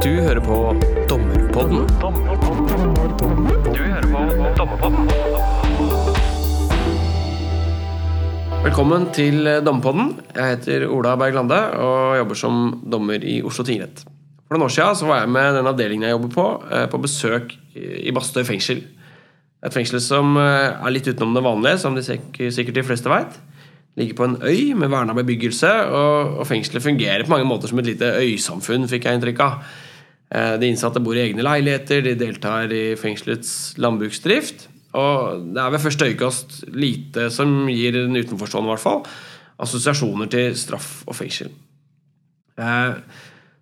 Du hører på Dommerpodden. Du hører på Dommerpodden. Velkommen til Dommerpodden. Jeg heter Ola Berg Lande og jobber som dommer i Oslo tingrett. For noen år siden var jeg med den avdelingen jeg jobber på, eh, på besøk i Bastøy fengsel. Et fengsel som eh, er litt utenom det vanlige, som de sikkert de fleste veit. Ligger på en øy med verna bebyggelse, og fengselet fungerer på mange måter som et lite øysamfunn, fikk jeg inntrykk av. Eh, De innsatte bor i egne leiligheter, de deltar i fengselets landbruksdrift. Og det er ved første øyekast lite som gir den utenforstående, i hvert fall, assosiasjoner til straff og fengsel. Eh,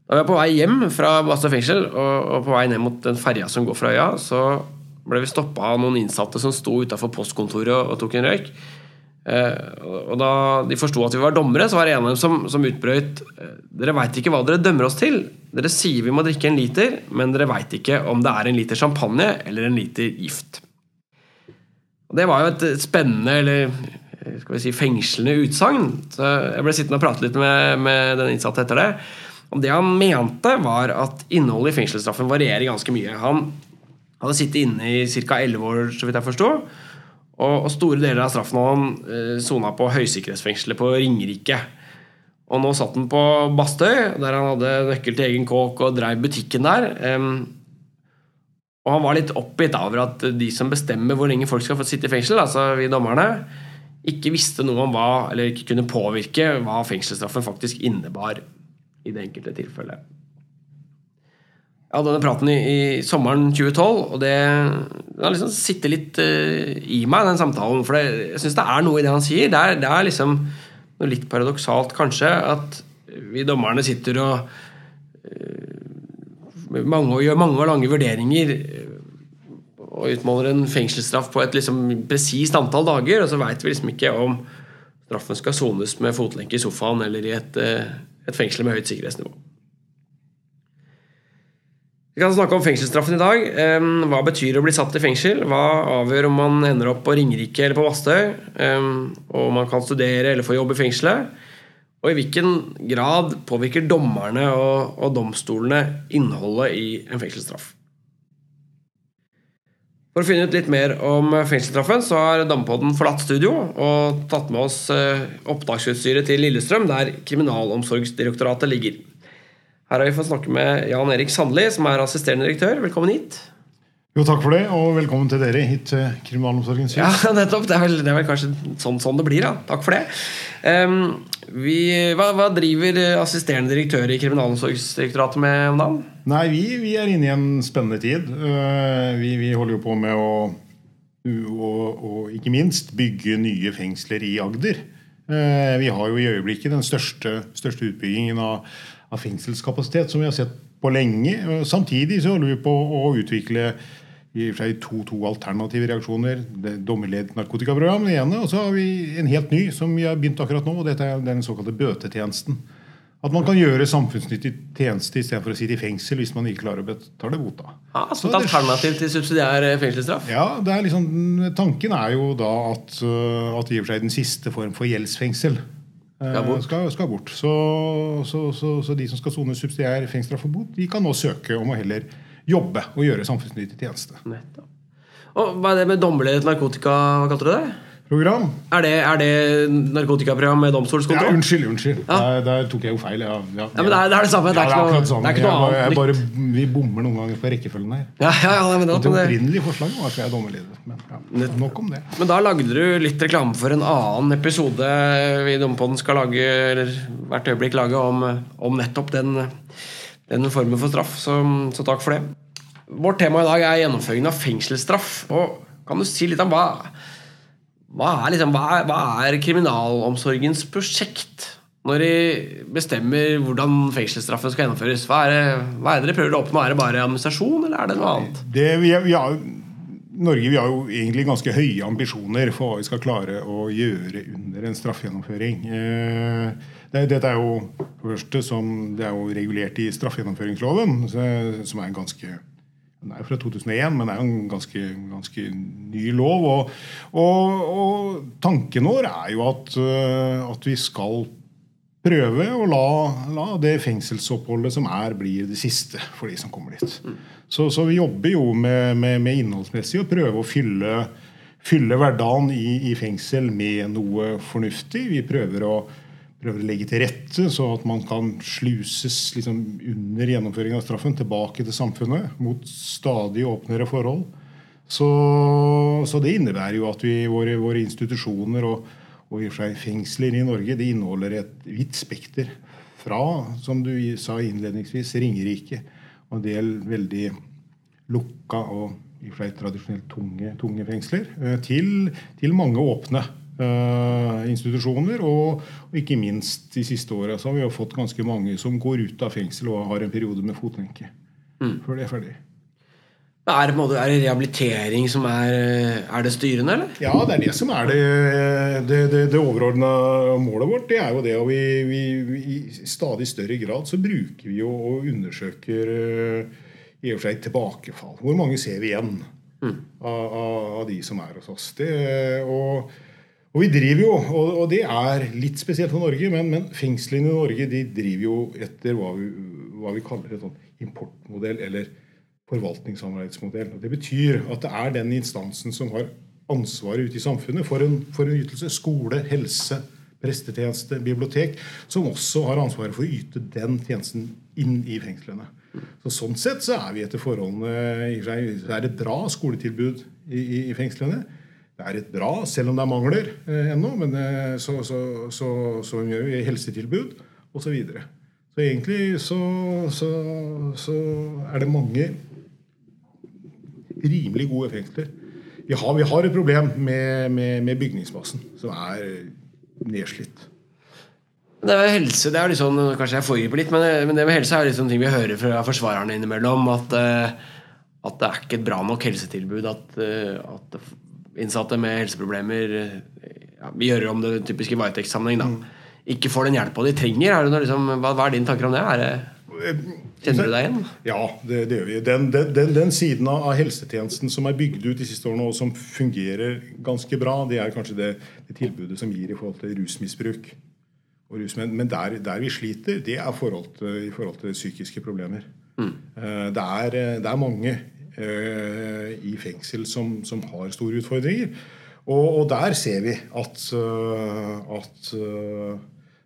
Da vi var på vei hjem fra Bastøy fengsel og, på vei ned mot den ferja som går fra øya, så ble vi stoppa av noen innsatte som sto utafor postkontoret og tok en røyk. Eh, og da de forsto at vi var dommere, så var det en av dem som, som utbrøt eh, Dere veit ikke hva dere dømmer oss til. Dere sier vi må drikke en liter, men dere veit ikke om det er en liter champagne eller en liter gift. Og Det var jo et spennende, eller eh, skal vi si fengslende utsagn. Så jeg ble sittende og prate litt med, med den innsatte etter det. Og det han mente, var at innholdet i fengselsstraffen varierer ganske mye. Han hadde sittet inne i ca. 11 år, så vidt jeg forsto. Og, og store deler av straffen hadde han eh, sona på høysikkerhetsfengselet på Ringerike. Og nå satt han på Bastøy, der han hadde nøkkel til egen kåk og dreiv butikken der. Um, og han var litt oppgitt over at de som bestemmer hvor lenge folk skal få sitte i fengsel, altså vi dommerne, ikke visste noe om hva, eller ikke kunne påvirke hva fengselsstraffen faktisk innebar i det enkelte tilfellet. Jeg hadde denne praten i, i sommeren 2012, og det, har liksom sittet litt uh, i meg, den samtalen. For det, jeg syns det er noe i det han sier. Det er, det er liksom noe litt paradoksalt, kanskje, at vi dommerne sitter og uh, mange, gjør mange og lange vurderinger eh, og utmåler en fengselsstraff på et liksom presist antall dager, og så veit vi liksom ikke om straffen skal sones med fotlenke i sofaen eller i et, et fengsel med høyt sikkerhetsnivå. Vi kan snakke om fengselsstraffen i dag. Hva betyr det å bli satt i fengsel? Hva avgjør om man ender opp på Ringerike eller på Bastøy? Om man kan studere eller få jobb i fengselet? Og i hvilken grad påvirker dommerne og, og domstolene innholdet i en fengselsstraff? For å finne ut litt mer om fengselsstraffen, så har Dampodden forlatt studio og tatt med oss eh, opptaksutstyret til Lillestrøm, der Kriminalomsorgsdirektoratet ligger. Her har vi fått snakke med Jan Erik Sandli, som er assisterende direktør. Velkommen hit. Jo, takk for det, og velkommen til dere hit til Kriminalomsorgens hus. Ja, nettopp. Det er vel, det er vel kanskje sånn, sånn det blir, da. Takk for det. Um, vi, hva, hva driver assisterende direktør i Kriminalomsorgsdirektoratet med om dagen? Nei, vi, vi er inne i en spennende tid. Uh, Vi, vi holder jo på med å, og, og ikke minst bygge nye fengsler i Agder. Eh, Vi har jo i øyeblikket den største, største utbyggingen av, av fengselskapasitet som vi har sett på lenge. Eh, Samtidig så holder vi på å utvikle i og for seg to, to alternative reaksjoner. Det er Dommerledet narkotikaprogram, det ene. Og så har vi en helt ny som vi har begynt akkurat nå. og Dette er den såkalte bøtetjenesten. At man kan gjøre samfunnsnyttig tjeneste istedenfor å sitte i fengsel hvis man ikke klarer å betale bota. Ja, Som et alternativ til subsidiær eh, fengselsstraff? Ja, det er liksom, Tanken er jo da at, øh, at i og for seg den siste form for gjeldsfengsel Skal bort. Skal, skal bort. Så, så, så, så de som skal sone subsidiær fengselsstraff og bot, de kan nå søke om å heller jobbe og gjøre samfunnsnyttig tjeneste. Nettopp. Og hva er det med dommerledet narkotika, hva kalte du det? Program? Er det, er det narkotikaprogram med domstolskontroll? Ja, unnskyld, unnskyld. Ja. Der, der tok jeg jo feil. Ja, ja, Ja, men det er, det er det samme. Det er ikke noe, akkurat det er ikke noe Jeg bare- annet jeg bare, vi bommer noen ganger på rekkefølgen her. Ja, ja, ja, men, men, det, opprinnelige forslaget var at jeg er dommerleder. Men ja, nok om det. men da lagde du litt reklame for en annen episode vi i Dompodden skal lage, eller hvert øyeblikk lage, om, om nettopp den, den formen for straff. Så, så takk for det. Vårt tema i dag er gjennomføringen av fengselsstraff. Og kan du si litt om hva hva er, liksom, hva, er, hva er kriminalomsorgens prosjekt når de bestemmer hvordan fengselsstraffen skal gjennomføres? Hva er, det, hva er det dere prøver å oppnå? Er det bare administrasjon, eller er det noe annet? Det, vi, vi har, Norge vi har jo egentlig ganske høye ambisjoner for hva vi skal klare å gjøre under en straffegjennomføring. Eh, det, dette er jo som det er jo regulert i straffegjennomføringsloven, som er en ganske den er jo fra 2001, men det er jo en ganske, ganske ny lov. Og, og, og tanken vår er jo at, øh, at vi skal prøve å la, la, det fengselsoppholdet som er, bli det siste for de som kommer dit. Så, så vi jobber jo med, med, med innholdsmessig å prøve å fylle, fylle hverdagen i, i, fengsel med noe fornuftig. Vi prøver å, prøver å, legge til rette så at man kan sluses liksom, under gjennomføring av straffen tilbake til samfunnet mot stadig åpnere forhold. Så, så det innebærer jo at vi, våre, våre institusjoner og og i og for seg fengsler i Norge de inneholder et vidt spekter. Fra, som du sa innledningsvis, Ringerike og en del veldig lukka og i og for seg tradisjonelt tunge, tunge fengsler, eh, til, til, mange åpne institusjoner. Og, ikke minst de siste åra har vi fått ganske mange som går ut av fengsel og har en periode med fotlenke mm. før det er ferdig. Er det, er det rehabilitering som er, er, det styrende, eller? Ja, det er det som er det, det, det, det overordna målet vårt. Det er jo det, og vi, vi, vi, i stadig større grad så bruker vi jo og undersøker i og for seg tilbakefall. Hvor mange ser vi igjen mm. av, av, av, de som er hos oss? Det, og, og, vi driver jo, og, og, det er litt spesielt for Norge, men, men fengslene i Norge de driver jo etter hva vi, hva vi kaller et sånn importmodell. eller forvaltningssamarbeidsmodell. Og det betyr at det er den instansen som har ansvaret ute i samfunnet for en, for en ytelse. Skole, helse, prestetjeneste, bibliotek. Som også har ansvaret for å yte den tjenesten inn i fengslene. Så Sånn sett så er vi etter forholdene Det er et bra skoletilbud i, i, i fengslene. Det er et bra, selv om det er mangler eh, ennå, men eh, så, så, så, så gjør vi helsetilbud osv. Så, videre. så egentlig så, så, så er det mange rimelig gode fengsler. Vi har, vi har et problem med, med, med, bygningsmassen, som er nedslitt. Det med helse det er litt sånn, Kanskje jeg foregriper litt, men, men, det med helse er litt sånn ting vi hører fra forsvarerne innimellom. At, eh, at det er ikke et bra nok helsetilbud. At, eh, at innsatte med helseproblemer ja, Vi gjør om det typiske varetektssammenheng. Mm. Ikke får den hjelpa de trenger. Er det noe, liksom, hva, hva, er dine tanker om det? Det eh, Kjenner du deg igjen? Ja, det, det gjør vi. Den, den, den, siden av helsetjenesten som er bygd ut de siste årene, og som fungerer ganske bra, det er kanskje det, det tilbudet som gir i forhold til rusmisbruk. Rus, men der, der, vi sliter, det er forhold til, i forhold til psykiske problemer. Mm. Eh, det, er, det, er, mange i fengsel som, som, har store utfordringer. Og, og der ser vi at, uh, at uh,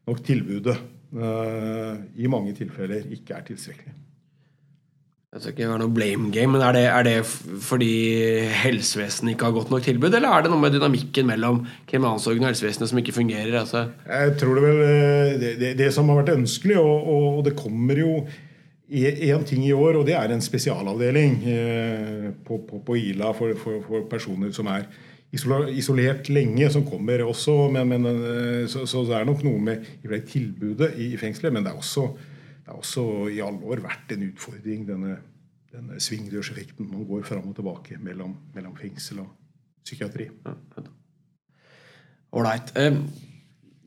nok tilbudet Eh, i mange tilfeller ikke er tilstrekkelig. Jeg skal ikke være noe blame game, men er det, er det, fordi helsevesenet ikke har godt nok tilbud, eller er det noe med dynamikken mellom kriminalomsorgen og helsevesenet som ikke fungerer? Altså? Jeg tror det vel eh, det, det, det, som har vært ønskelig, og, og det kommer jo én ting i år, og det er en spesialavdeling eh, på, på, på Ila for, for, for personer som er isolert lenge, som kommer også. Men, men eh, så, så, det er nok noe med tilbudet i, i fengselet. Men det er, også, det er også i alle år vært en utfordring, denne, denne svingdørseffekten. Man går fram og tilbake mellom, mellom fengsel og psykiatri. Ålreit. Ja,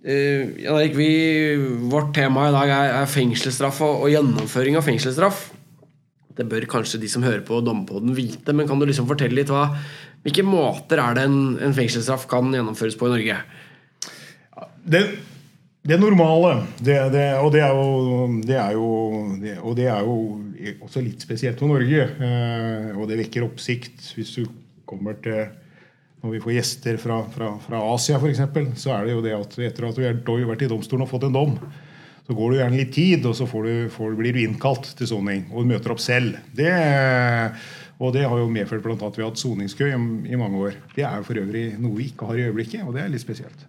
uh, uh, vårt tema i dag er, er fengselsstraff og, og, gjennomføring av fengselsstraff. Det bør kanskje de som hører på Dommepodden vite, men kan du liksom fortelle litt hva, hvilke måter er det en, en fengselsstraff kan gjennomføres på i Norge? Det, det normale, det, det, og, det er jo, det er jo Og det er jo også litt spesielt for Norge. uh, og det vekker oppsikt hvis du kommer til Når vi får gjester fra, fra, fra Asia, f.eks., så er det jo det at etter at du har vært i domstolen og fått en dom, så går det gjerne litt tid, og så du, får, blir du innkalt til soning. Og du møter opp selv. Det og det har jo medført annet at vi har hatt soningskø i mange år. Det er jo for øvrig noe vi ikke har i øyeblikket, og det er litt spesielt.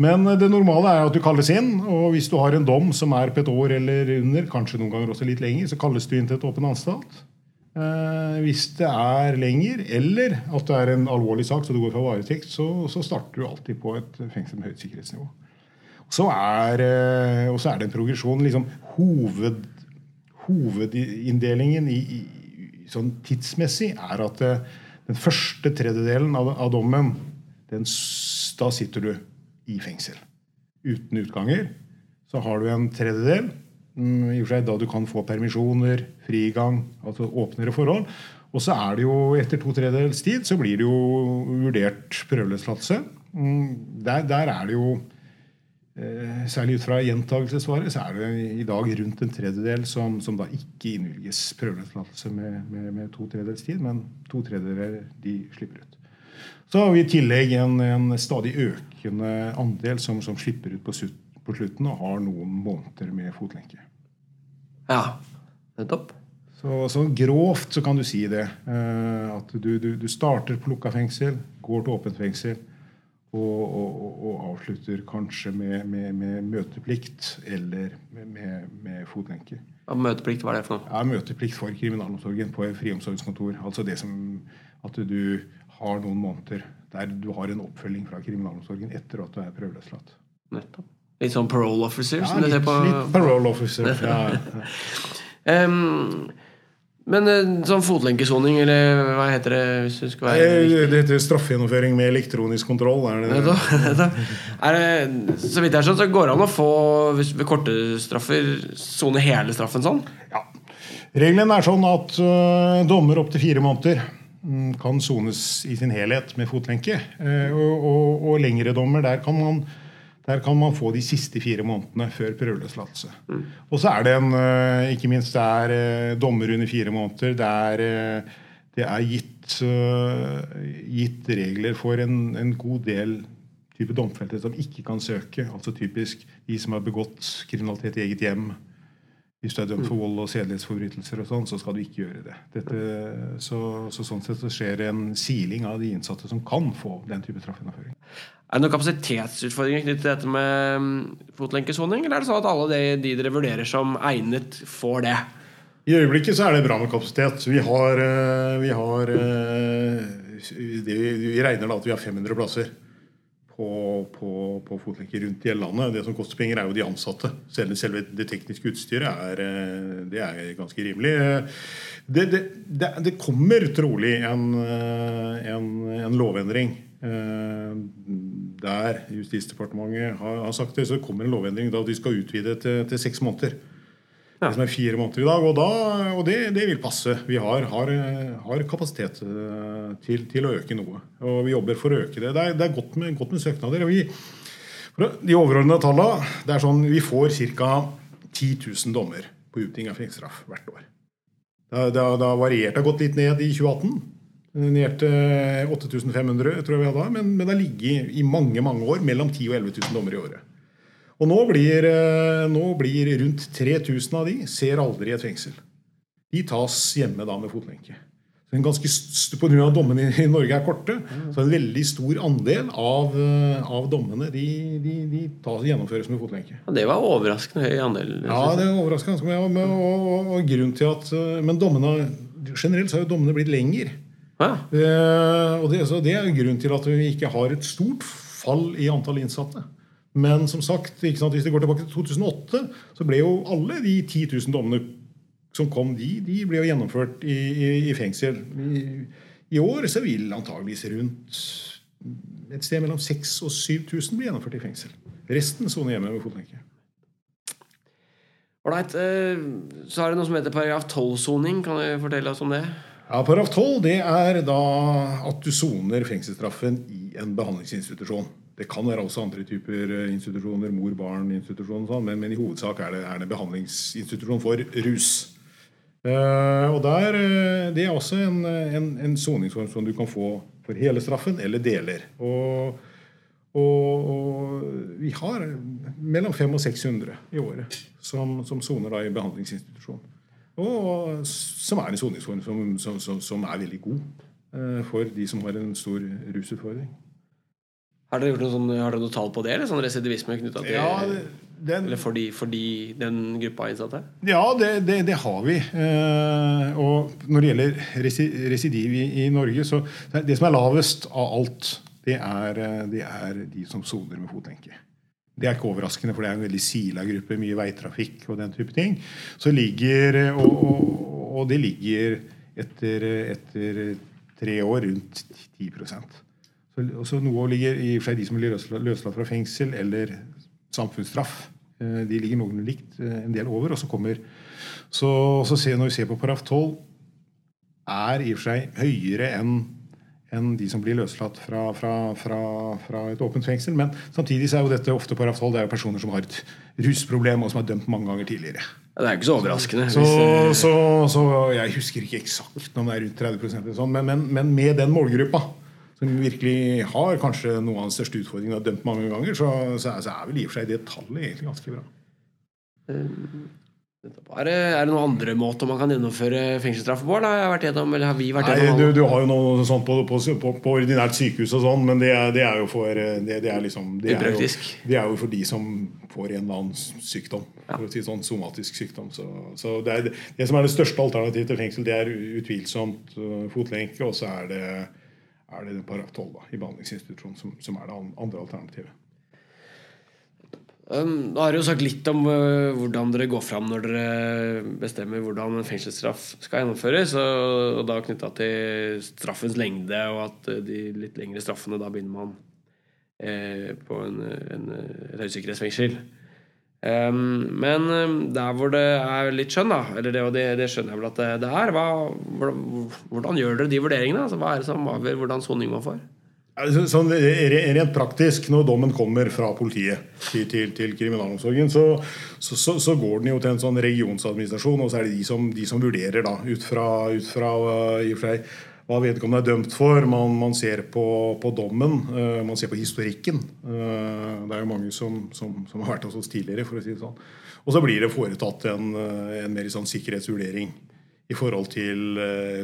Men det normale er at du kalles inn, og hvis du har en dom som er på et år eller under, kanskje noen ganger også litt lenger, så kalles du inn til et åpen anstalt. Eh, hvis det er lenger, eller at det er en alvorlig sak, så du går fra varetekt, så, så starter du alltid på et fengsel med høyt sikkerhetsnivå. Så er, eh, og så er det en progresjon. liksom hoved, Hovedinndelingen i, i sånn tidsmessig, er at eh, den første tredjedelen av, av dommen, den, da sitter du i fengsel. Uten utganger. Så har du en tredjedel i og for seg da du kan få permisjoner, frigang, altså åpnere forhold. Og så er det jo etter to tredjedels tid så blir det jo vurdert prøveløslatelse. Mm, der, der, er det jo eh, særlig ut fra gjentagelsesvaret, så er det i dag rundt en tredjedel som, som da ikke innvilges prøveløslatelse med, med, med, to tredjedels tid, men to tredjedeler de slipper ut. Så har vi i tillegg en, en stadig økende andel som, som slipper ut på, på, slutten og har noen måneder med fotlenke. Ja, nettopp. Så, så grovt så kan du si det. Eh, at du, du, du starter på lukka fengsel, går til åpent fengsel og, og, og, avslutter kanskje med, med, med møteplikt eller med, med fotlenke. Ja, møteplikt, hva er det for noe? Ja, Møteplikt for kriminalomsorgen på friomsorgskontor. Altså det som at du har noen måneder der du har en oppfølging fra kriminalomsorgen etter at du er prøveløslatt. Nettopp. Litt sånn parole officer? Ja, litt, på... litt parole officer. ja, ja. um, Men eh, sånn fotlenkesoning, eller hva heter det? hvis du skal være... Det heter straffegjennomføring med elektronisk kontroll. Er det, det? er det, så vidt jeg skjønner, så går det an å få ved korte straffer sone hele straffen sånn? Ja. Regelen er sånn at uh, dommer opptil fire måneder um, kan sones i sin helhet med fotlenke. Uh, og, og, og lengre dommer, der kan man der kan man få de siste fire månedene før prøveløslatelse. Mm. Og så er det en eh, Ikke minst det er eh, dommer under fire måneder. Det er, eh, det er gitt, gitt, regler for en, en, god del type domfelte som ikke kan søke. Altså typisk de som har begått kriminalitet i eget hjem. Hvis du er dømt for mm. vold og sedelighetsforbrytelser, og sånn, så skal du ikke gjøre det. Dette, så, så, Sånn sett så skjer det en siling av de innsatte som kan få den type straffegjennomføring. Er det noen kapasitetsutfordringer knyttet til dette med mm, fotlenkesoning, eller er det sånn at alle de, de, dere vurderer som egnet, får det? I øyeblikket så er det bra med kapasitet. Vi har, eh, vi, har, eh, vi regner da at vi har 500 plasser på, på, på fotlenker rundt i hele landet. Det som koster penger, er jo de ansatte. Selve, selve det tekniske utstyret er, eh, det er ganske rimelig. Det, det, det, det kommer trolig en, en, en lovendring Eh, der Justisdepartementet har, har, sagt det, så kommer en lovendring da de skal utvide til, til seks måneder. Ja. Som er fire måneder i dag. Og, da, og det, det, vil passe. Vi har, har, har kapasitet eh, til, til, å øke noe. Og vi jobber for å øke det. Det er, det er godt, med, godt, med, søknader. Vi, de overordnede tallene det er sånn Vi får ca. 10 000 dommer på utting av fengselsstraff hvert år. Det har variert. Det har gått litt ned i 2018. Ned til 8500, tror jeg vi hadde, men, men det har ligget i mange mange år mellom 10 000 og 11 000 dommer i året. Og nå blir, eh, nå blir rundt 3000 av de ser aldri et fengsel. De tas hjemme da med fotlenke. Så en ganske, på grunn av at dommene i Norge er korte, så er en veldig stor andel av, eh, av dommene de, de, de tas, gjennomføres med fotlenke. Ja, det var overraskende høy andel. Ja, det er overraskende ganske mye. Og, og, og, grunnen til at, eh, Men dommene, generelt så har jo dommene blitt lengre. Ja. Eh, og det, det, er grunnen til at vi ikke har et stort fall i antall innsatte. Men som sagt, hvis det går tilbake til 2008, så ble jo alle de 10 000 dommene som kom, de, de ble jo gjennomført i, i, i fengsel. I, I, år så vil antageligvis rundt et sted mellom 6000 og 7000 bli gjennomført i fengsel. Resten soner hjemme med fotlenke. Ålreit. Eh, så er det noe som heter paragraf 12-soning. Kan du fortelle oss om det? Ja, Paragraf 12 det er da at du soner fengselsstraffen i en behandlingsinstitusjon. Det kan være også andre typer eh, institusjoner, mor-barn-institusjon, sånn, men, men, i hovedsak er det, er det behandlingsinstitusjon for rus. Uh, og der, eh, Det er også en soningsform som du kan få for hele straffen eller deler. Og, og, og vi har mellom 500 og 600 i året som soner i behandlingsinstitusjon. Og som er en soningsform som, som, som, som, er veldig god uh, for de som har en stor rusutfordring. Har dere gjort noe, sånn, har dere noe tall på det? Eller sånn residivisme knytta til ja, den, Eller fordi, fordi den gruppa innsatte? Ja, det, det, det har vi. Eh, og når det gjelder residiv i, i, Norge, så Det som er lavest av alt, det er, eh, det er de som soner med fotlenke. Det er ikke overraskende, for det er en veldig sila gruppe, mye veitrafikk og den type ting. Så ligger, og, og, og det ligger etter, etter, tre år rundt 10 så, så Noe ligger i for de som blir løslatt fra fengsel eller samfunnsstraff. Eh, de ligger noenlunde likt, eh, en del over. og så kommer så, så ser, Når vi ser på paragraf 12, er i og for seg høyere enn enn de som blir løslatt fra, fra, fra, fra, et åpent fengsel. Men samtidig så er jo dette ofte parafold. Det er jo personer som har et rusproblem, og som er dømt mange ganger tidligere. Det er jo ikke så overraskende. Så, så, så, jeg husker ikke eksakt om det er rundt 30% eller sånn, men, men, men, med den målgruppa, som virkelig har kanskje noe av den største utfordringen og har dømt mange ganger, så, så, er, så er vel i og for seg det tallet egentlig ganske bra. Er det, er det, noen andre måter man kan gjennomføre fengselsstraff på? Har, gjennom, har vi vært gjennom Nei, du, du, har jo noe sånt på, på, på, på ordinært sykehus og sånn, men det, det, er jo for det, det er liksom, det er jo, det er jo for de som får en eller annen sykdom. For å si sånn Somatisk sykdom. Så, så det, er, det, som er det største alternativet til fengsel, det er utvilsomt uh, fotlenke, og så er det, er det paragraf 12 da, i behandlingsinstitusjonen som, som er det andre alternativet. Um, har du jo sagt litt om uh, hvordan dere går fram når dere bestemmer hvordan en fengselsstraff skal gjennomføres. Og, da knytta til straffens lengde, og at uh, de litt lengre straffene da begynner man eh, på en, en, et høysikkerhetsfengsel. Um, men der hvor det er litt skjønn, da, eller det, det, det, skjønner jeg vel at det, det er, hva, hvordan, gjør dere de vurderingene? Altså, hva er det som avgjør hvordan soning man får? Sånn, rent praktisk, når dommen kommer fra politiet til, til, til kriminalomsorgen, så, så, så, går den jo til en sånn regionsadministrasjon, og så er det de som, de som vurderer da, ut fra, ut fra uh, i og for seg, hva vedkommende er dømt for. Man, man ser på, på dommen, uh, man ser på historikken. Uh, det er jo mange som, som, som, har vært hos oss tidligere, for å si det sånn. Og så blir det foretatt en, en mer sånn sikkerhetsvurdering i forhold til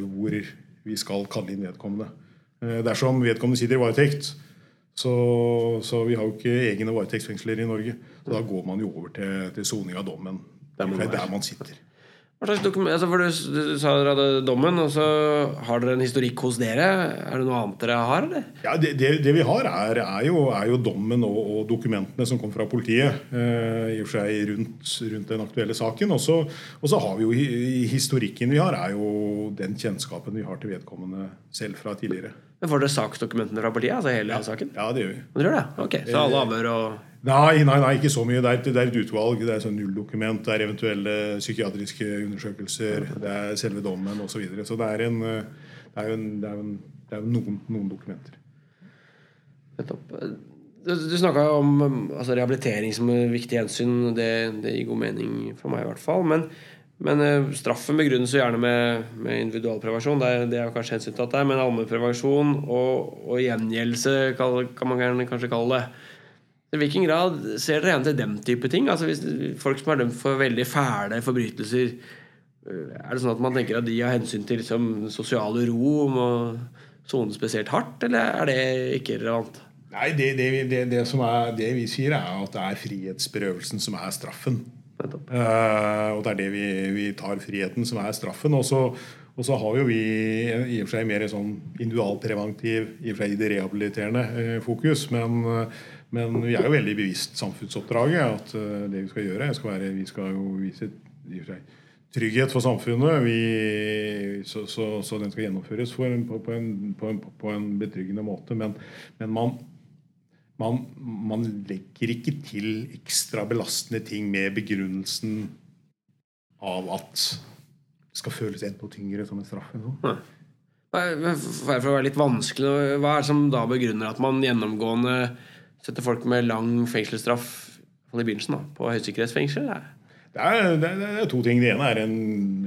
hvor vi skal kalle inn vedkommende. Eh, dersom vedkommende sitter i varetekt. Så, så, vi har jo ikke egne varetektsfengsler i Norge. Så da går man jo over til, til soning av dommen. Der man, der man sitter. Hva slags dokument, altså for du, du, sa dere hadde dommen, og så har dere en historikk hos dere. Er det noe annet dere har? eller? Ja, Det, det, det vi har, er, er, jo, er jo, dommen og, og, dokumentene som kom fra politiet eh, i og for seg rundt, rundt den aktuelle saken. Og så, har vi jo historikken vi har, er jo den kjennskapen vi har til vedkommende selv fra tidligere. Men Får dere saksdokumentene fra politiet? altså hele ja. saken? Ja, det gjør vi. Det? Ok, Så alle avhør og Nei, nei, nei, ikke så mye. Det er, det er et utvalg. Det er sånn nulldokument. Det er eventuelle psykiatriske undersøkelser. Det er selve dommen osv. Så, videre. så det er, en, det er en, det er en, er noen, noen, dokumenter. Du, du snakka om altså, rehabilitering som et viktig hensyn. Det, det, gir god mening for meg, i hvert fall. Men men uh, straffen begrunnes jo gjerne med, med individualprevensjon. Det er, det er kanskje hensyntatt der, men allmennprevensjon og, og gjengjeldelse kan, kan, man gjerne kanskje kalle det. I hvilken grad ser dere igjen til den type ting? Altså hvis Folk som er dømt for veldig fæle forbrytelser, uh, er det sånn at man tenker at de har hensyn til liksom, sosiale ro om sone spesielt hardt, eller er det ikke relevant? Nei, det, det, det, er, det vi sier, er at det er frihetsberøvelsen som er straffen. Uh, og det er det vi, vi, tar friheten, som er straffen. Og så, og så har jo vi i og for seg mer sånn individualpreventiv, i og for seg det rehabiliterende uh, fokus. Men, uh, men, vi er jo veldig bevisst samfunnsoppdraget. At det vi skal gjøre, skal være, vi skal jo vise trygghet for samfunnet. Vi, så, så, så, den skal gjennomføres en, på, på, en, på, en, på, en, betryggende måte. Men, men man man, man, legger ikke til ekstra belastende ting med begrunnelsen av at det skal føles enda tyngre som en straff. For å være litt vanskelig, Hva er det som da begrunner at man gjennomgående setter folk med lang fengselsstraff i begynnelsen da, på høysikkerhetsfengsel? Det er, det, er, det er, to ting. Det ene er en,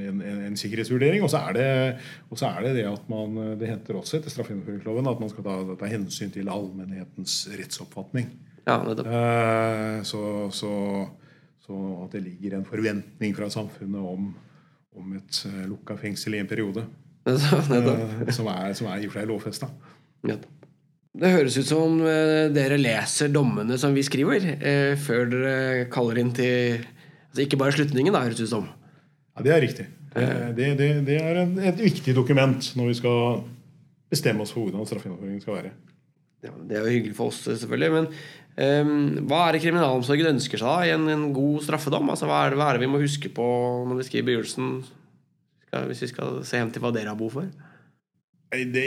en, en sikkerhetsvurdering. Og så er, er, det det at man Det henter også etter straffegjennomføringsloven at man skal ta, ta, hensyn til allmennhetens rettsoppfatning. Ja, eh, så, så, så, at det ligger en forventning fra samfunnet om, om et uh, lukka fengsel i en periode. Eh, som, er, som er i og for seg lovfesta. Det høres ut som om eh, dere leser dommene som vi skriver, eh, før dere kaller inn til Altså ikke bare slutningen, da, høres det ut som. Ja, Det er riktig. Det, det, det er et viktig dokument når vi skal bestemme oss for hvordan straffegjennomføringen skal være. Ja, det er jo hyggelig for oss, selvfølgelig. Men um, hva er det kriminalomsorgen ønsker seg da i en, en, god straffedom? Altså, hva, er det, hva er det vi må huske på når vi skriver begynnelsen, hvis vi skal se hjem til hva dere har behov for? Det,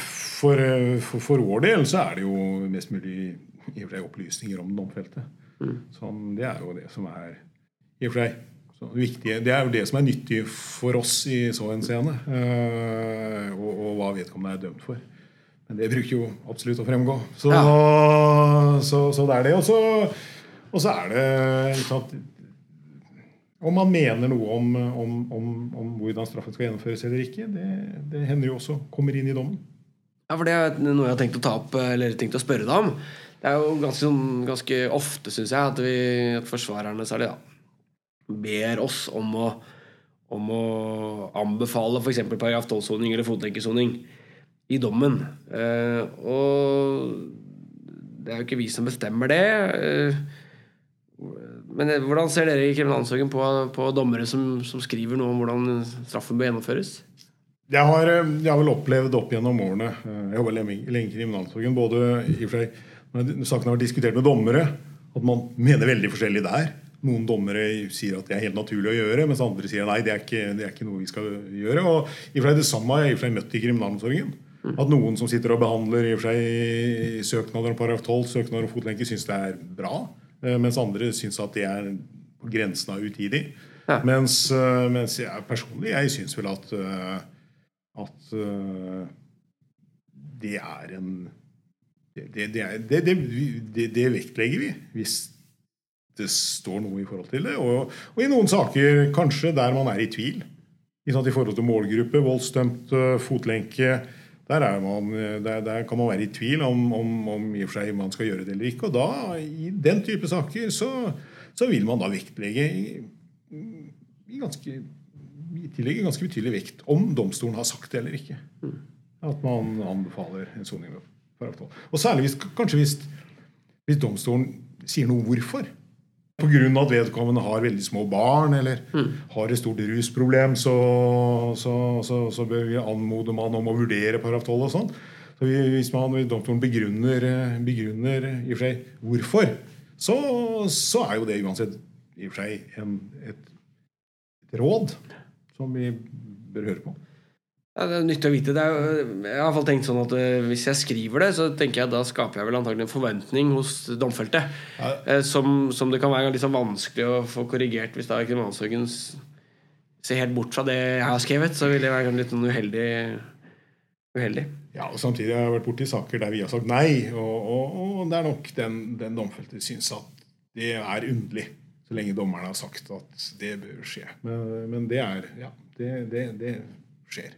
for, for, for, vår del så er det jo mest mulig i og for opplysninger om den domfelte. Mm. Sånn, det er jo det som er i og for seg. Viktige, det er jo det som er nyttig for oss i så henseende. Uh, og, og, hva vedkommende er dømt for. Men det bruker jo absolutt å fremgå. Så, Ja. så, så det er det. Og så, og så er det Om man mener noe om, om, om, om hvordan straffen skal gjennomføres eller ikke, det, det hender jo også kommer inn i dommen. Ja, for Det er noe jeg har tenkt å ta opp, eller tenkt å spørre deg om. Det er jo ganske, sånn- ganske ofte, syns jeg, at, vi, at forsvarerne særlig da, ber oss om å, om å anbefale f.eks. paragraf 12-soning eller fotlenkesoning i dommen. Eh, og det er jo ikke vi som bestemmer det. Eh, men eh, hvordan ser dere i kriminalomsorgen på, på dommere som, som skriver noe om hvordan straffen bør gjennomføres? Jeg har, eh, jeg har vel opplevd opp gjennom årene eh, Jeg jobba lenge, i kriminalomsorgen. Både i og for seg, når har vært diskutert med dommere, at man mener veldig forskjellig der. Noen dommere sier at det er helt naturlig å gjøre, mens andre sier nei, det er ikke, det er ikke noe vi skal gjøre. Og i og for seg Det samme har jeg i og for seg møtt i kriminalomsorgen. At noen som sitter og behandler i og for seg søknader om paragraf 12, søknader om fotlenke, syns det er bra. Eh, Mens andre syns at det er på grensen av utidig. Ja. Mens, eh, mens jeg personlig jeg syns vel at eh, at det er en det, det, det, det, vektlegger vi hvis det står noe i forhold til det. Og, og i noen saker kanskje der man er i tvil. I forhold til målgruppe, voldsdømt, fotlenke. Der, er man, der, der kan man være i tvil om, om, om i og for seg man skal gjøre det eller ikke. Og da, i den type saker, så, så vil man da vektlegge i, i ganske vi tillegger ganske betydelig vekt om domstolen har sagt det eller ikke. At man anbefaler en soning med paragraf 12. Og særlig hvis, kanskje hvis, hvis domstolen sier noe om hvorfor. Pga. at vedkommende har veldig små barn eller har et stort rusproblem, så, så, så, så bør vi anmode man om å vurdere paragraf 12 og sånn. Så Hvis man hvis domstolen begrunner, begrunner i og for seg hvorfor, så, så er jo det uansett i og for seg en, et, et råd som vi bør høre på. Ja, det er nyttig å vite. Det er, jeg har i hvert fall tenkt sånn at eh, Hvis jeg skriver det, så tenker jeg da skaper jeg vel antagelig en forventning hos domfelte. Ja. eh, Som, som det kan være litt sånn vanskelig å få korrigert hvis da kriminalomsorgen ser helt bort fra det jeg har skrevet. Så vil det være litt sånn uheldig. uheldig. Ja, og Samtidig har jeg vært borti saker der vi har sagt nei, og, og, og det er nok den, den domfelte syns at det er underlig. Så lenge dommeren har sagt at det bør skje. Men, men det er Ja, det, det, det skjer.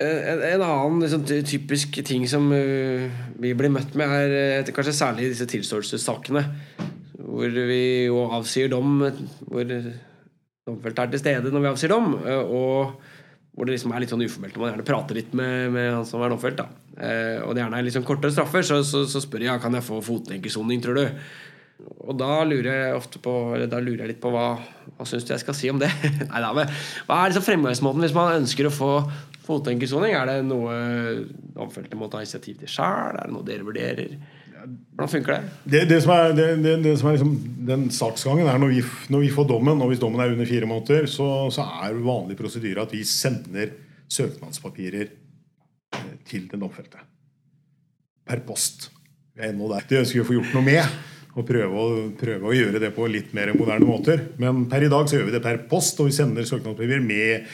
Eh, En, en annen liksom, typisk ting som uh, vi blir møtt med, er uh, kanskje særlig disse tilståelsessakene. Hvor vi jo avsier dom, hvor domfelte er til stede når vi avsier dom. Uh, Og hvor det liksom er litt sånn uformelt når man gjerne prater litt med, med han som er domfelt. da. Og det gjerne er litt sånn kortere straffer, så, så, så spør jeg kan jeg få fotlenkesoning, tror du. Og da lurer jeg ofte på Eller da lurer jeg litt på hva Hva syns du jeg skal si om det? Nei, da, men Hva er liksom fremgangsmåten hvis man ønsker å få fotlenkesoning? Er det noe domfelte må ta initiativ til sjøl? Er det noe dere vurderer? Hvordan funker det? Det, det som er, det, det, det som er liksom den saksgangen, er når vi, når vi får dommen, og hvis dommen er under fire måneder, så, så er vanlig prosedyre at vi sender søknadspapirer eh, til den domfelte. Per post. Vi er ennå der. Det ønsker vi å få gjort noe med. Og prøve å, prøve å gjøre det på litt mer moderne måter. Men per i dag så gjør vi det per post, og vi sender søknadspapirer med,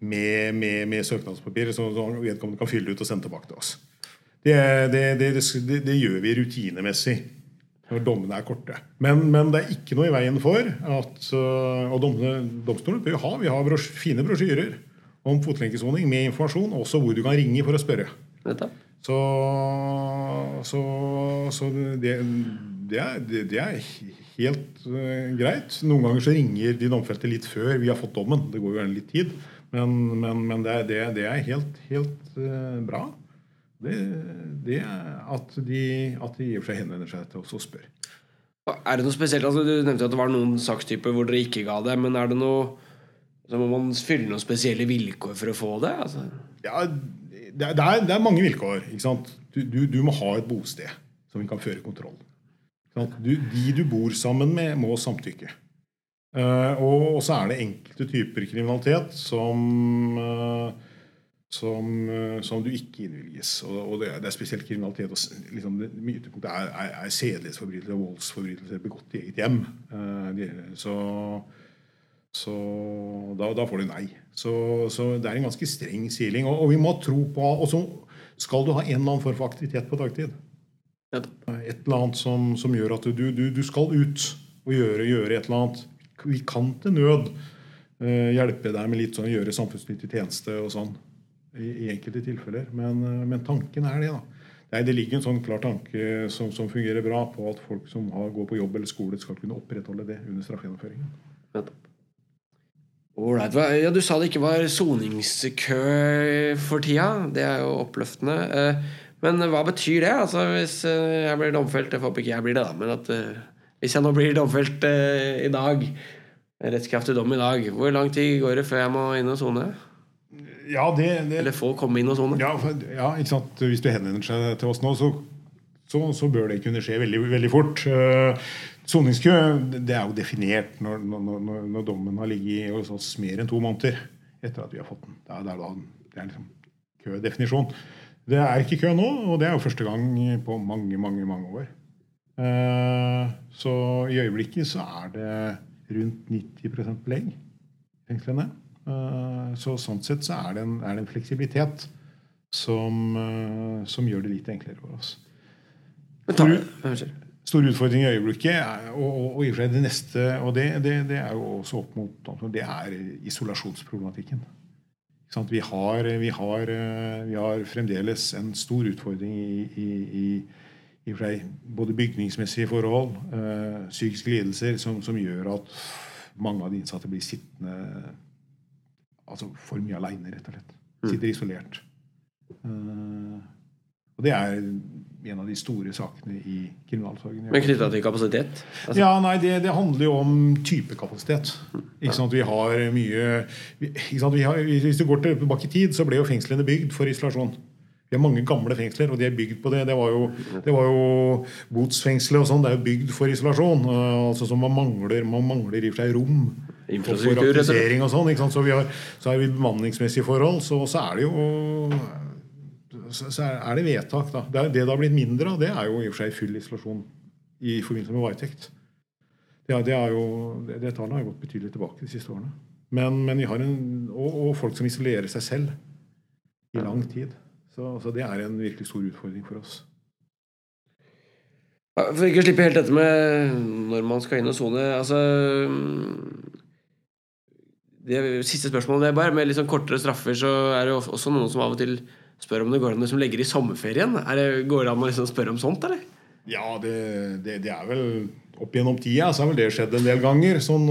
med, med, med søknadspapir som vedkommende kan fylle ut og sende tilbake til oss. Det, det, det, det, det gjør vi rutinemessig når dommene er korte. Men, men det er ikke noe i veien for at øh, Og dommene, domstolene bør ha vi har brosj, fine brosjyrer om fotlenkesoning med informasjon, også hvor du kan ringe for å spørre. Så, så, så det, det, er, det, er helt øh, greit. Noen ganger så ringer de domfelte litt før vi har fått dommen. Det går jo gjerne litt tid. Men, men, men det, det, det er helt, helt uh, bra. Det, det at de, at de i og for seg henvender seg til oss og spør. Er det noe spesielt? Altså, du nevnte at det var noen sakstyper hvor dere ikke ga det, men er det noe så må man fylle noen spesielle vilkår for å få det? Altså. Ja, det er, det er, det mange vilkår. ikke sant? Du, du, du må ha et bosted som vi kan føre kontroll. Sant? Du, de du bor sammen med, må samtykke. Eh, og, så er det enkelte typer kriminalitet som, eh, som, eh, som du ikke innvilges. Og, og det, er, det er spesielt kriminalitet og liksom, det, er, er, er sedelighetsforbrytelser og voldsforbrytelser begått i eget hjem. Uh, de, så så da, da får du nei. Så, så, det er en ganske streng siling. Og, og vi må tro på Og så skal du ha en eller annen form for aktivitet på dagtid. Et eller annet som, som gjør at du, du, du, skal ut og gjøre, gjøre, et eller annet. Vi kan til nød uh, hjelpe deg med litt sånn gjøre samfunnsnyttig tjeneste og sånn i, i enkelte tilfeller. Men, uh, men, tanken er det, da. Nei, det ligger en sånn klar tanke som, som, fungerer bra på at folk som har, går på jobb eller skole, skal kunne opprettholde det under straffegjennomføringen. Alright. Ja, du sa det ikke var soningskø for tida. Det er jo oppløftende. Eh, men hva betyr det? Altså, hvis eh, jeg blir domfelt Jeg håper ikke jeg blir det, da. Men at eh, hvis jeg nå blir domfelt i dag, rettskraftig dom i dag, hvor lang tid går det før jeg må inn og sone? Ja, det, det, Eller få komme inn og sone. Ja, ja, ikke sant? Hvis du henvender seg til oss nå, så, så, så bør det kunne skje veldig, veldig fort. Uh, Soningskø det er jo definert når, når, når, når, dommen har ligget hos oss mer enn to måneder etter at vi har fått den. Det er, det er, da, det er liksom kødefinisjon. Det er ikke kø nå, og det er jo første gang på mange, mange, mange år. Uh, så i øyeblikket så er det rundt 90 belegg i fengslene. Eh, så sånn sett så er det en, er det en fleksibilitet som, eh, som, gjør det litt enklere for oss. stor utfordring i øyeblikket, er, og, og, og, i og for seg det neste Og det, det, det, er jo også opp mot Det er isolasjonsproblematikken. Vi har, vi, har, eh, vi har, fremdeles en stor utfordring i, i, i, i både bygningsmessige forhold, øh, psykiske lidelser, som, som, gjør at mange av de innsatte blir sittende altså for mye aleine, rett og slett. Mm. Sitter isolert. Uh, og det er en av de store sakene i kriminalomsorgen. Men knytta til kapasitet? Altså. Ja, nei, det, det, handler jo om typekapasitet. Ikke sant? Vi har mye ikke sant? Vi har, Hvis du går tilbake i tid, så ble jo fengslene bygd for isolasjon. Vi har mange gamle fengsler, og de er bygd på det. Det var jo, det var jo botsfengselet og sånn. Det er jo bygd for isolasjon. Uh, altså så man mangler, man mangler i og for seg rom infrastruktur. For aktivisering og sånn. Så, vi har, så har vi bemanningsmessige forhold. Så, så, er det jo så er det vedtak. da. Det, det, det har blitt mindre av, det er jo i og for seg full isolasjon i forbindelse med varetekt. Det, det, er jo, det, det tallet har gått betydelig tilbake de siste årene. Men, men vi har en, og, og, folk som isolerer seg selv i lang tid. Så, så det er en virkelig stor utfordring for oss. For ikke å slippe helt dette med når man skal inn og sone. Altså, det siste spørsmålet det bare med litt sånn kortere straffer så er det også noen som av og til spør om det går an å legge i sommerferien. Er det, går det an å liksom spørre om sånt, eller? Ja, det, det, det, er vel Opp gjennom tida så har vel det skjedd en del ganger. Sånn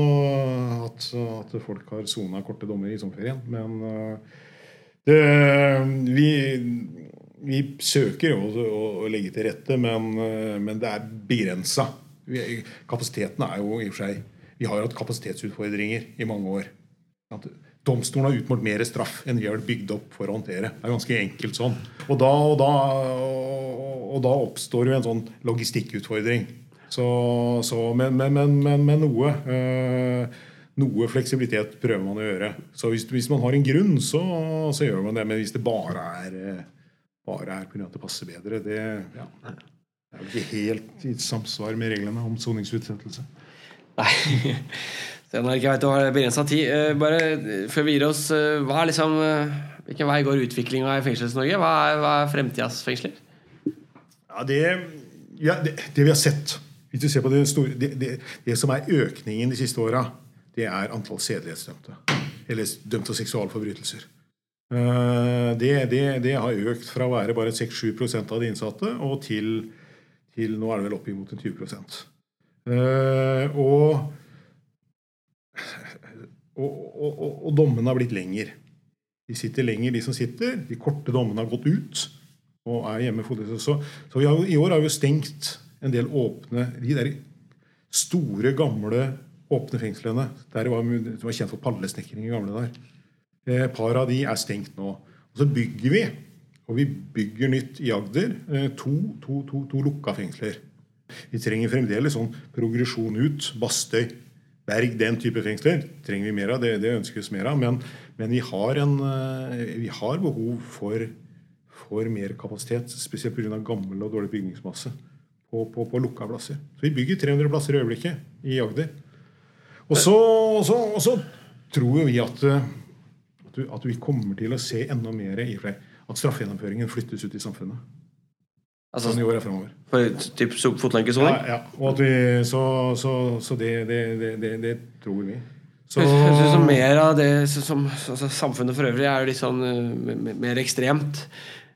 at, at folk har sona korte dommer i sommerferien. Men øh, det, vi, vi søker jo å, å, legge til rette, men, øh, men det er begrensa. Kapasiteten er jo i og for seg Vi har hatt kapasitetsutfordringer i mange år. Domstolen har utmålt mer straff enn vi har bygd opp for å håndtere. Det er ganske enkelt sånn. Og da, og da, og da oppstår jo en sånn logistikkutfordring. Så, så, men, men, men, men noe, øh, noe fleksibilitet prøver man å gjøre. Så hvis, hvis man har en grunn, så, så, gjør man det. Men hvis det bare er, bare er pga. at det passer bedre, det, ja, det er jo ikke helt i samsvar med reglene om soningsutsettelse. Nei. Selv jeg vet du har begrensa tid. Eh, bare før vi gir oss, eh, hva er liksom, eh, hvilken vei går utviklinga i Fengsels-Norge? Hva, hva, er fremtidas fengsler? Ja, det, ja, det, det, vi har sett Hvis du ser på det, store, det, det som er økningen de siste åra, det er antall sedelighetsdømte. Eller dømte seksualforbrytelser. Det, har økt fra å være bare 6-7% av de innsatte og til, til, nå er det vel oppimot 20 Og og, og, og, og dommene har blitt lenger. De sitter lenger, de som sitter. De korte dommene har gått ut og er hjemme. Så, så har, i år har vi jo stengt en del åpne De der store, gamle åpne fengslene der var, det var kjent for pallesnekring i gamle der. Et eh, par av de er stengt nå. Og så bygger vi, og vi bygger nytt i Agder, eh, to, to, to, to lukka fengsler. Vi trenger fremdeles sånn progresjon ut. Bastøy Berg, den type fengsler trenger vi mer av. Det, det ønskes mer av. Men, men vi, har en, eh, vi, har behov for, for mer kapasitet, spesielt pga. gammel og dårlig bygningsmasse på, på, på lukka plasser. Så vi bygger 300 plasser i øyeblikket i Agder. Og så, så, så tror jo vi at, eh, at, du, at vi kommer til å se enda mer i flere at straffegjennomføringen flyttes ut i samfunnet. Altså Sånn i åra fremover. for typ fotlenkesoning? Ja, ja. Og at vi, så så, så det, det, det, det, tror vi. Så, høres ut som mer av det som altså, Samfunnet for øvrig er jo litt sånn eh, mer ekstremt.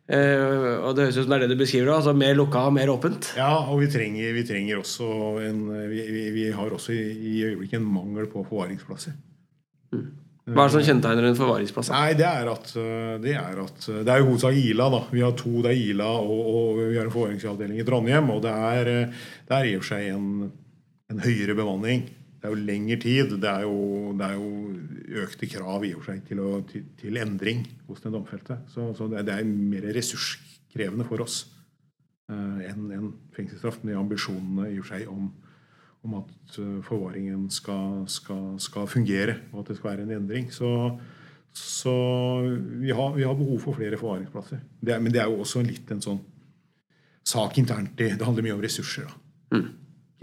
Eh, og det høres ut som det er det du beskriver. da, altså Mer lukka og mer åpent. ja, og vi trenger, vi trenger også en vi, vi, har også i, i øyeblikket en mangel på forvaringsplasser. Hva er det som kjennetegner en forvaringsplass? Nei, det er at øh, Det er, at, det er jo hovedsak Ila. da. Vi har to. Det er Ila, og, og vi har en forvaringsavdeling i Trondheim. Og det er, det er i og for seg en, en høyere bemanning. Det er jo lengre tid. Det er jo, det er jo økte krav i og for seg til, å, til, til endring hos den domfelte. Så, så det, det er mer ressurskrevende for oss uh, enn en fengselsstraff. Med ambisjonene i og for seg om, om at øh, forvaringen skal, skal, skal fungere, og at det skal være en endring. Så, så vi, har, vi har behov for flere forvaringsplasser. Det men det er jo også litt en sånn sak internt. i det handler mye om ressurser. da.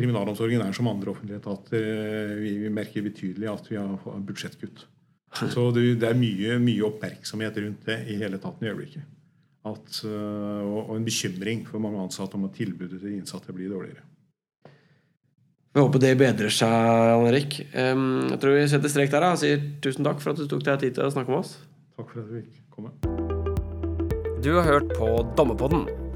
Kriminalomsorgen er som andre offentlige etater. eh, Vi, vi merker betydelig at vi har budsjettkutt. Så det, det er mye, mye oppmerksomhet rundt det i hele etaten i øyeblikket. At, øh, og, en bekymring for mange ansatte om at tilbudet til innsatte blir dårligere. Vi håper det bedrer seg, Jan Erik. Jeg tror vi setter strek der og sier tusen takk for at du tok deg tid til å snakke med oss. Takk for at du fikk komme. Du har hørt på Dommerpodden.